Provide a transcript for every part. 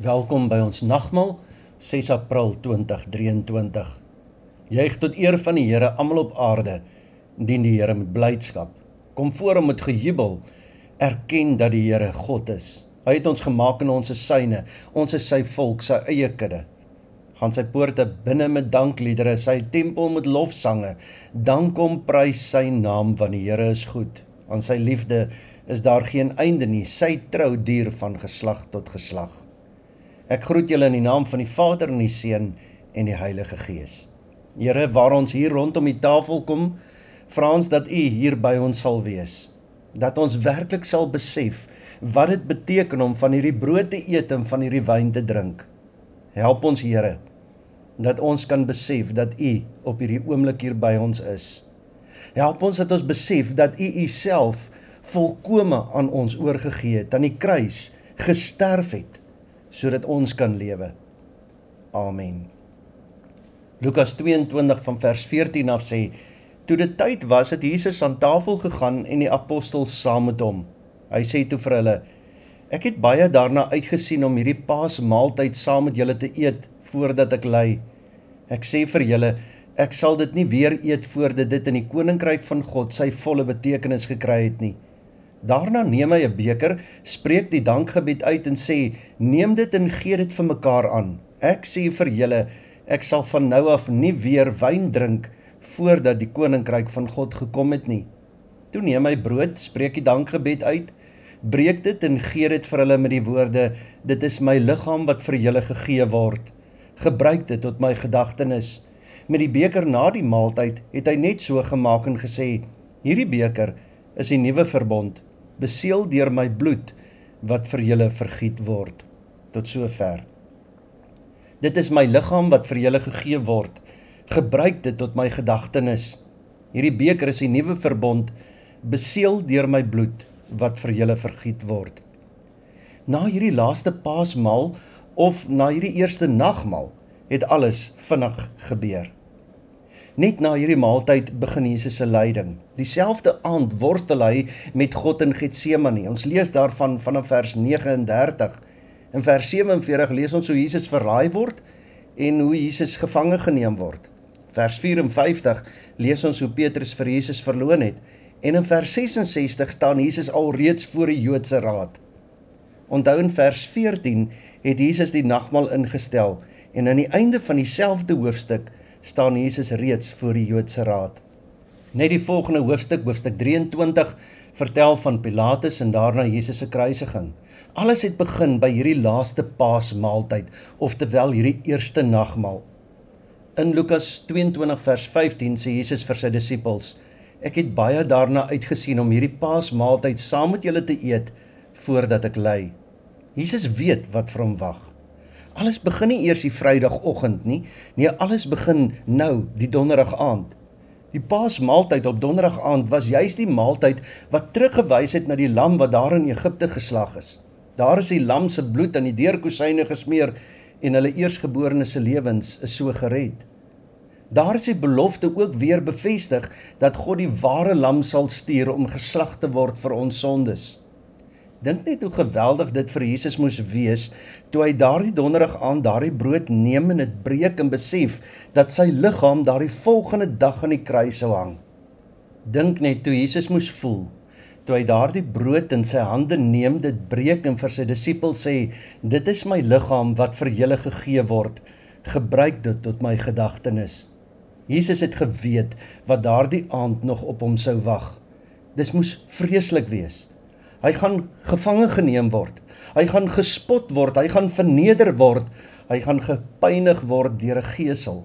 Welkom by ons nagmaal 6 April 2023. Juig tot eer van die Here almal op aarde. Dien die Here met blydskap. Kom voor hom met gejubel. Erken dat die Here God is. Hy het ons gemaak in ons syne. Ons is sy volk, sy eie kudde. Gaan sy poorte binne met dankliedere, sy tempel met lofsange. Dank hom, prys sy naam want die Here is goed. Aan sy liefde is daar geen einde nie. Sy trou duur van geslag tot geslag. Ek groet julle in die naam van die Vader en die Seun en die Heilige Gees. Here, waar ons hier rondom die tafel kom, vra ons dat U hier by ons sal wees. Dat ons werklik sal besef wat dit beteken om van hierdie brood te eet en van hierdie wyn te drink. Help ons, Here, dat ons kan besef dat U op hierdie oomblik hier by ons is. Help ons dat ons besef dat U Uself volkome aan ons oorgegee het, aan die kruis gesterf het sodat ons kan lewe. Amen. Lukas 22 van vers 14 af sê: Toe dit tyd was, het Jesus aan tafel gegaan en die apostels saam met hom. Hy sê toe vir hulle: Ek het baie daarna uitgesien om hierdie Paasmaaltyd saam met julle te eet voordat ek ly. Ek sê vir julle, ek sal dit nie weer eet voordat dit in die koninkryk van God sy volle betekenis gekry het nie. Daarna neem hy 'n beker, spreek die dankgebed uit en sê: "Neem dit en gee dit vir mekaar aan. Ek sê vir julle, ek sal van nou af nie weer wyn drink voordat die koninkryk van God gekom het nie." Toe neem hy brood, spreek die dankgebed uit, breek dit en gee dit vir hulle met die woorde: "Dit is my liggaam wat vir julle gegee word. Gebruik dit tot my gedagtenis." Met die beker na die maaltyd het hy net so gemaak en gesê: "Hierdie beker is die nuwe verbond beseël deur my bloed wat vir julle vergiet word. Tot sover. Dit is my liggaam wat vir julle gegee word. Gebruik dit tot my gedagtenis hierdie beker is die nuwe verbond beseël deur my bloed wat vir julle vergiet word. Na hierdie laaste paasmaal of na hierdie eerste nagmaal het alles vinnig gebeur Net na hierdie maaltyd begin Jesus se lyding. Dieselfde aand worstel hy met God in Getsemane. Ons lees daarvan vanaf vers 39. In vers 47 lees ons hoe Jesus verraai word en hoe Jesus gevange geneem word. Vers 54 lees ons hoe Petrus vir Jesus verloon het en in vers 66 staan Jesus alreeds voor die Joodse raad. Onthou in vers 14 het Jesus die nagmaal ingestel en aan die einde van dieselfde hoofstuk staan Jesus reeds voor die Joodse raad. Net die volgende hoofstuk, hoofstuk 23, vertel van Pilatus en daarna Jesus se kruisiging. Alles het begin by hierdie laaste Paasmaaltyd, oftewel hierdie eerste nagmaal. In Lukas 22 vers 15 sê Jesus vir sy disippels: Ek het baie daarna uitgesien om hierdie Paasmaaltyd saam met julle te eet voordat ek ly. Jesus weet wat vir hom wag. Alles begin nie eers die Vrydagoggend nie. Nee, alles begin nou, die Donderdag aand. Die Paasmaaltyd op Donderdag aand was juis die maaltyd wat teruggewys het na die lam wat daar in Egipte geslag is. Daar is die lam se bloed aan die deurkusyne gesmeer en hulle eersgeborene se lewens is so gered. Daar is die belofte ook weer bevestig dat God die ware lam sal stuur om geslag te word vir ons sondes. Dink net hoe geweldig dit vir Jesus moes wees toe hy daardie donderdag aan daardie brood neem en dit breek en besef dat sy liggaam daardie volgende dag aan die kruis sou hang. Dink net toe Jesus moes voel toe hy daardie brood in sy hande neem, dit breek en vir sy disippels sê: "Dit is my liggaam wat vir julle gegee word. Gebruik dit tot my gedagtenis." Jesus het geweet wat daardie aand nog op hom sou wag. Dis moes vreeslik wees. Hy gaan gevange geneem word. Hy gaan gespot word, hy gaan verneder word, hy gaan gepynig word deur 'n gesel.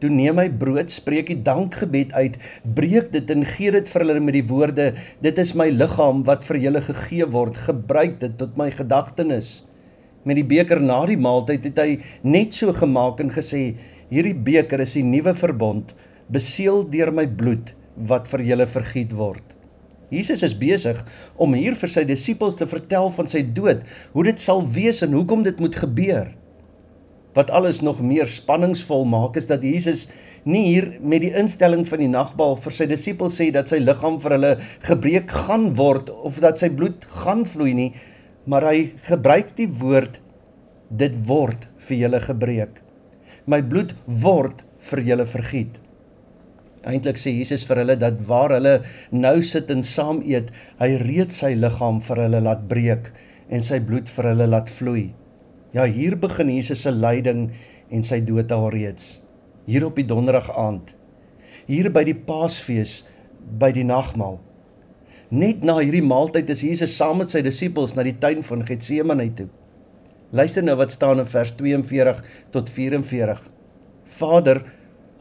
Toe neem hy brood, spreek die dankgebed uit, breek dit en gee dit vir hulle met die woorde: "Dit is my liggaam wat vir julle gegee word. Gebruik dit tot my gedagtenis." Met die beker na die maaltyd het hy net so gemaak en gesê: "Hierdie beker is die nuwe verbond, beseël deur my bloed wat vir julle vergiet word." Jesus is besig om hier vir sy disippels te vertel van sy dood, hoe dit sal wees en hoekom dit moet gebeur. Wat alles nog meer spanningsvol maak is dat Jesus nie hier met die instelling van die nagmaal vir sy disippels sê dat sy liggaam vir hulle gebreek gaan word of dat sy bloed gaan vloei nie, maar hy gebruik die woord dit word vir julle gebreek. My bloed word vir julle vergiet. Eintlik sê Jesus vir hulle dat waar hulle nou sit en saam eet, hy reeds sy liggaam vir hulle laat breek en sy bloed vir hulle laat vloei. Ja, hier begin Jesus se lyding en sy dood alreeds. Hier op die donderdag aand. Hier by die Paasfees, by die nagmaal. Net na hierdie maaltyd is Jesus saam met sy disippels na die tuin van Getsemane toe. Luister nou wat staan in vers 42 tot 44. Vader,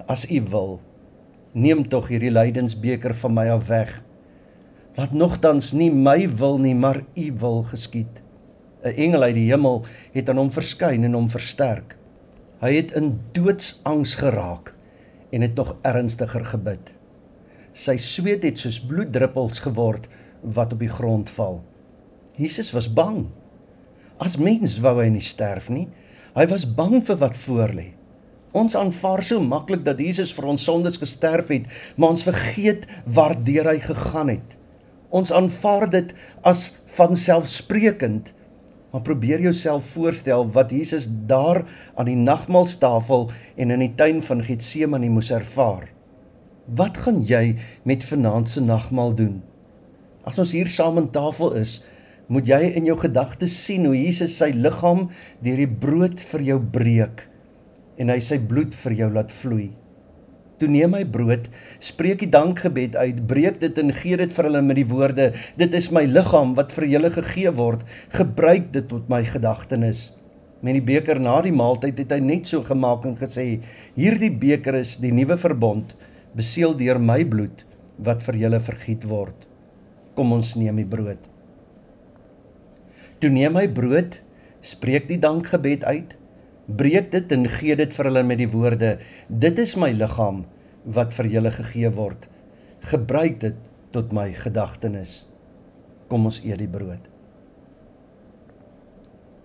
as U wil, neem tog hierdie lydensbeker van my af weg. Laat nogtans nie my wil nie, maar U wil geskied. 'n Engel uit die hemel het aan hom verskyn en hom versterk. Hy het in doodsangs geraak en het nog ernstiger gebid. Sy sweet het soos bloeddruppels geword wat op die grond val. Jesus was bang. As mens wou hy nie sterf nie. Hy was bang vir wat voorlê. Ons aanvaar so maklik dat Jesus vir ons sondes gesterf het, maar ons vergeet waardeur hy gegaan het. Ons aanvaar dit as vanselfsprekend. Maar probeer jouself voorstel wat Jesus daar aan die nagmaaltafel en in die tuin van Getsemane moes ervaar. Wat gaan jy met vanaand se nagmaal doen? As ons hier saam aan tafel is, moet jy in jou gedagtes sien hoe Jesus sy liggaam deur die brood vir jou breek en hy sy bloed vir jou laat vloei. Toe neem hy brood, spreek die dankgebed uit, breek dit en gee dit vir hulle met die woorde: "Dit is my liggaam wat vir julle gegee word. Gebruik dit tot my gedagtenis." Met die beker na die maaltyd het hy net so gemaak en gesê: "Hierdie beker is die nuwe verbond." beseël deur my bloed wat vir julle vergiet word. Kom ons neem die brood. Toe neem hy brood, spreek die dankgebed uit, breek dit en gee dit vir hulle met die woorde: Dit is my liggaam wat vir julle gegee word. Gebruik dit tot my gedagtenis. Kom ons eet die brood.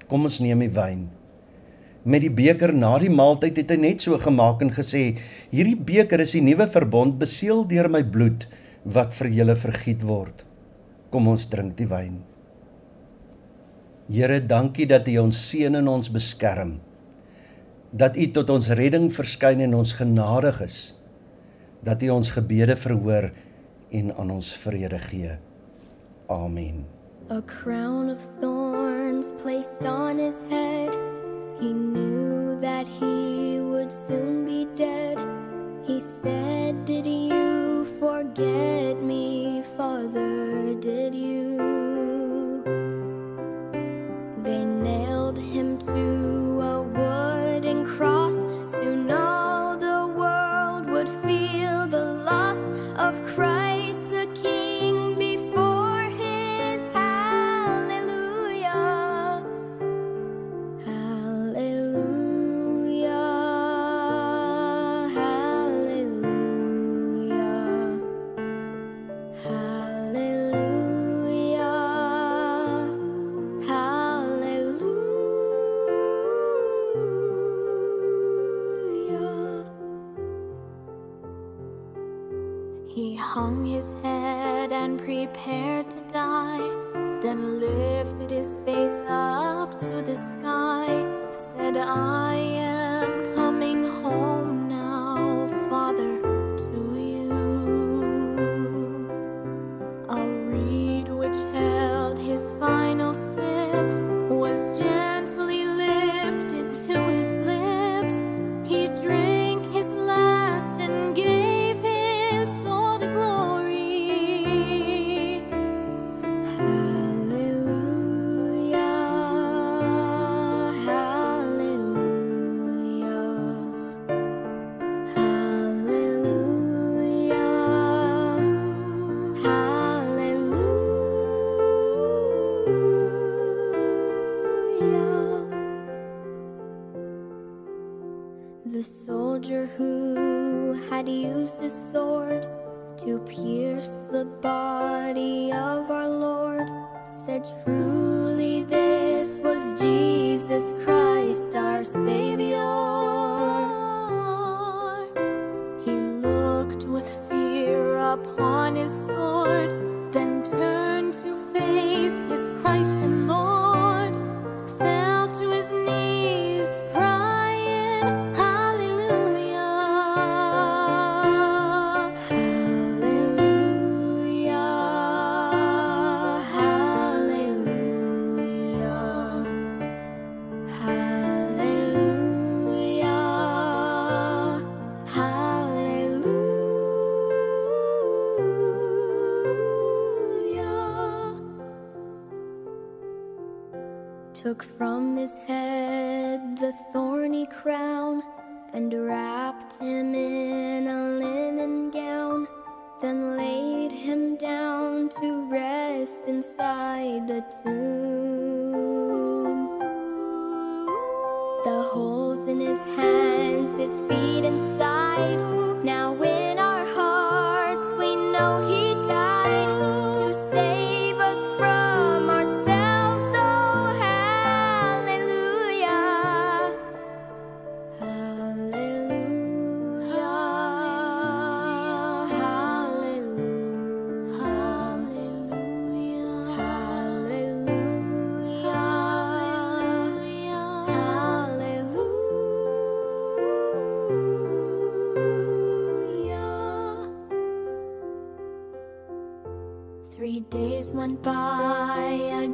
Kom ons neem die wyn met die beker na die maaltyd het hy net so gemaak en gesê: "Hierdie beker is die nuwe verbond beseël deur my bloed wat vir julle vergiet word. Kom ons drink die wyn." Here, dankie dat U ons seën en ons beskerm. Dat U tot ons redding verskyn en ons genadig is. Dat U ons gebede verhoor en aan ons vrede gee. Amen. A crown of thorns placed on his head He knew that he would soon be dead. He said, hung his head and prepared to die, then lifted his face up to the sky, said, I am coming home now, Father, to you. A reed which held said, Truly, took from his head the thorny crown and wrapped him in a linen gown, then laid him down to rest inside the tomb. The holes in his hands, his feet inside. Days went by,